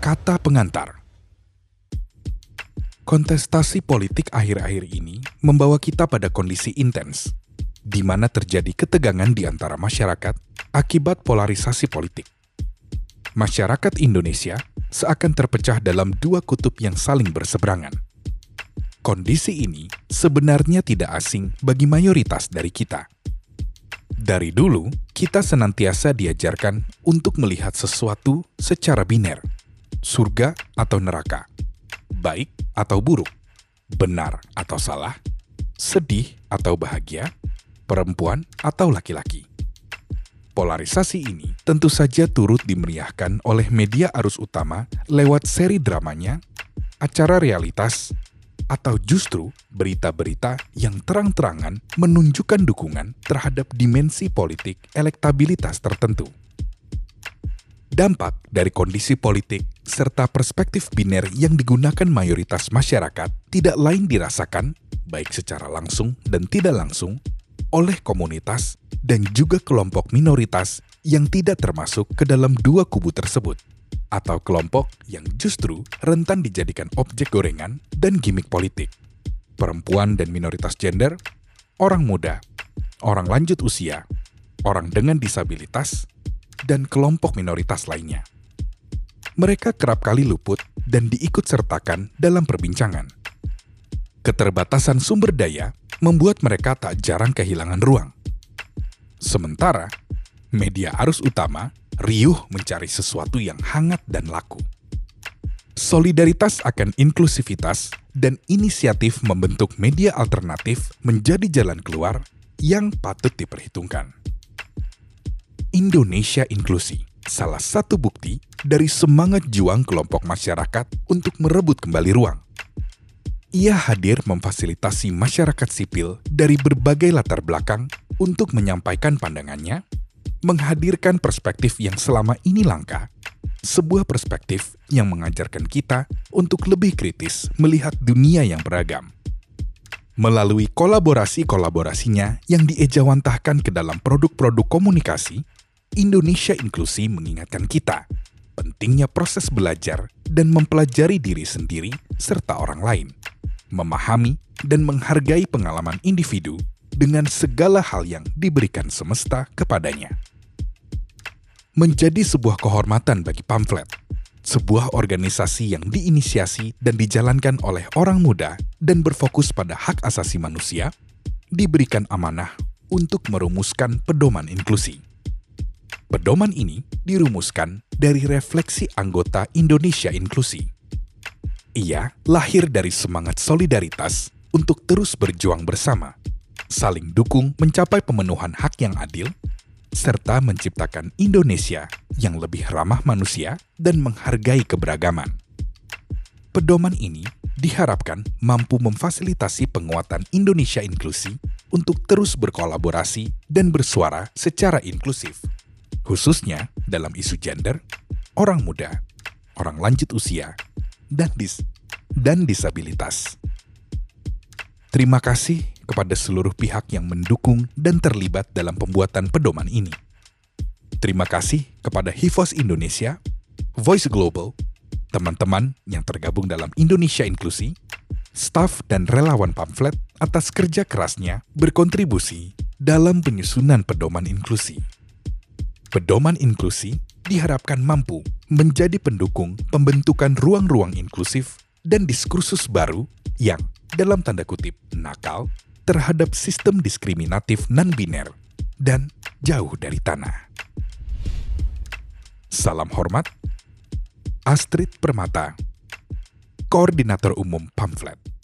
Kata pengantar Kontestasi politik akhir-akhir ini membawa kita pada kondisi intens, di mana terjadi ketegangan di antara masyarakat akibat polarisasi politik. Masyarakat Indonesia seakan terpecah dalam dua kutub yang saling berseberangan. Kondisi ini sebenarnya tidak asing bagi mayoritas dari kita. Dari dulu, kita senantiasa diajarkan untuk melihat sesuatu secara biner, surga atau neraka, baik atau buruk, benar atau salah, sedih atau bahagia, perempuan atau laki-laki. Polarisasi ini tentu saja turut dimeriahkan oleh media arus utama lewat seri dramanya, acara realitas, atau justru berita-berita yang terang-terangan menunjukkan dukungan terhadap dimensi politik elektabilitas tertentu. Dampak dari kondisi politik serta perspektif biner yang digunakan mayoritas masyarakat tidak lain dirasakan, baik secara langsung dan tidak langsung, oleh komunitas dan juga kelompok minoritas yang tidak termasuk ke dalam dua kubu tersebut, atau kelompok yang justru rentan dijadikan objek gorengan dan gimmick politik. Perempuan dan minoritas gender, orang muda, orang lanjut usia, orang dengan disabilitas, dan kelompok minoritas lainnya. Mereka kerap kali luput dan diikut sertakan dalam perbincangan. Keterbatasan sumber daya membuat mereka tak jarang kehilangan ruang. Sementara, media arus utama riuh mencari sesuatu yang hangat dan laku. Solidaritas akan inklusivitas dan inisiatif membentuk media alternatif menjadi jalan keluar yang patut diperhitungkan. Indonesia Inklusi, salah satu bukti dari semangat juang kelompok masyarakat untuk merebut kembali ruang. Ia hadir memfasilitasi masyarakat sipil dari berbagai latar belakang untuk menyampaikan pandangannya, menghadirkan perspektif yang selama ini langka, sebuah perspektif yang mengajarkan kita untuk lebih kritis melihat dunia yang beragam melalui kolaborasi-kolaborasinya yang diejawantahkan ke dalam produk-produk komunikasi, Indonesia Inklusi mengingatkan kita pentingnya proses belajar dan mempelajari diri sendiri serta orang lain, memahami dan menghargai pengalaman individu dengan segala hal yang diberikan semesta kepadanya. Menjadi sebuah kehormatan bagi pamflet, sebuah organisasi yang diinisiasi dan dijalankan oleh orang muda dan berfokus pada hak asasi manusia, diberikan amanah untuk merumuskan pedoman inklusi Pedoman ini dirumuskan dari refleksi anggota Indonesia Inklusi. Ia lahir dari semangat solidaritas untuk terus berjuang bersama, saling dukung mencapai pemenuhan hak yang adil, serta menciptakan Indonesia yang lebih ramah manusia dan menghargai keberagaman. Pedoman ini diharapkan mampu memfasilitasi penguatan Indonesia inklusi untuk terus berkolaborasi dan bersuara secara inklusif khususnya dalam isu gender, orang muda, orang lanjut usia, dan dis dan disabilitas. Terima kasih kepada seluruh pihak yang mendukung dan terlibat dalam pembuatan pedoman ini. Terima kasih kepada Hivos Indonesia, Voice Global, teman-teman yang tergabung dalam Indonesia Inklusi, staf dan relawan pamflet atas kerja kerasnya berkontribusi dalam penyusunan pedoman inklusi. Pedoman inklusi diharapkan mampu menjadi pendukung pembentukan ruang-ruang inklusif dan diskursus baru yang, dalam tanda kutip, nakal terhadap sistem diskriminatif non-biner dan jauh dari tanah. Salam hormat, Astrid Permata, Koordinator Umum Pamflet.